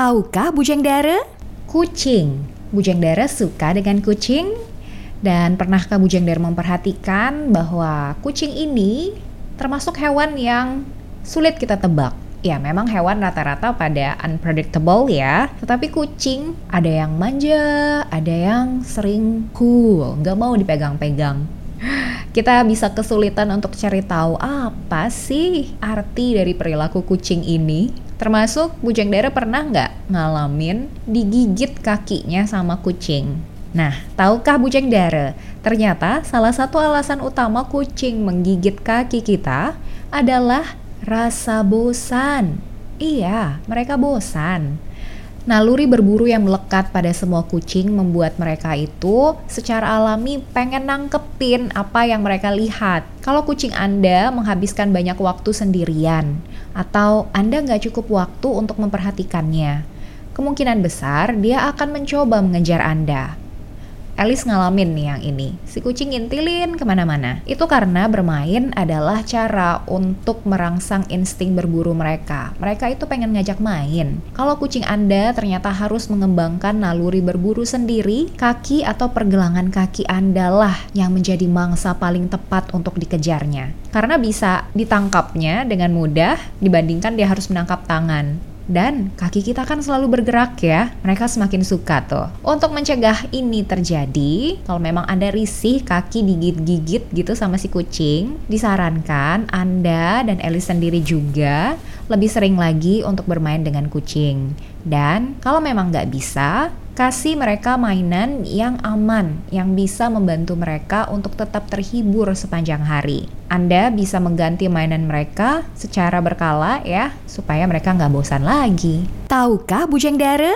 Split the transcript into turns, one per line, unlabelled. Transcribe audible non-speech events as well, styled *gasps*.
Tahukah Bujang Dara? Kucing. Bujang Dara suka dengan kucing? Dan pernahkah Bujang Dara memperhatikan bahwa kucing ini termasuk hewan yang sulit kita tebak? Ya memang hewan rata-rata pada unpredictable ya Tetapi kucing ada yang manja, ada yang sering cool, nggak mau dipegang-pegang *gasps* kita bisa kesulitan untuk cari tahu apa sih arti dari perilaku kucing ini. Termasuk Bujang Dara pernah nggak ngalamin digigit kakinya sama kucing? Nah, tahukah Bujang Dara? Ternyata salah satu alasan utama kucing menggigit kaki kita adalah rasa bosan. Iya, mereka bosan. Naluri berburu yang melekat pada semua kucing membuat mereka itu secara alami pengen nangkepin apa yang mereka lihat. Kalau kucing Anda menghabiskan banyak waktu sendirian, atau Anda nggak cukup waktu untuk memperhatikannya, kemungkinan besar dia akan mencoba mengejar Anda. Alice ngalamin nih yang ini. Si kucing ngintilin ke mana-mana. Itu karena bermain adalah cara untuk merangsang insting berburu mereka. Mereka itu pengen ngajak main. Kalau kucing Anda ternyata harus mengembangkan naluri berburu sendiri, kaki atau pergelangan kaki Anda lah yang menjadi mangsa paling tepat untuk dikejarnya. Karena bisa ditangkapnya dengan mudah dibandingkan dia harus menangkap tangan dan kaki kita kan selalu bergerak ya. Mereka semakin suka tuh. Untuk mencegah ini terjadi, kalau memang Anda risih kaki digigit-gigit gitu sama si kucing, disarankan Anda dan Ellie sendiri juga lebih sering lagi untuk bermain dengan kucing. Dan kalau memang nggak bisa, kasih mereka mainan yang aman, yang bisa membantu mereka untuk tetap terhibur sepanjang hari. Anda bisa mengganti mainan mereka secara berkala ya, supaya mereka nggak bosan lagi. Tahukah Bujang Dara?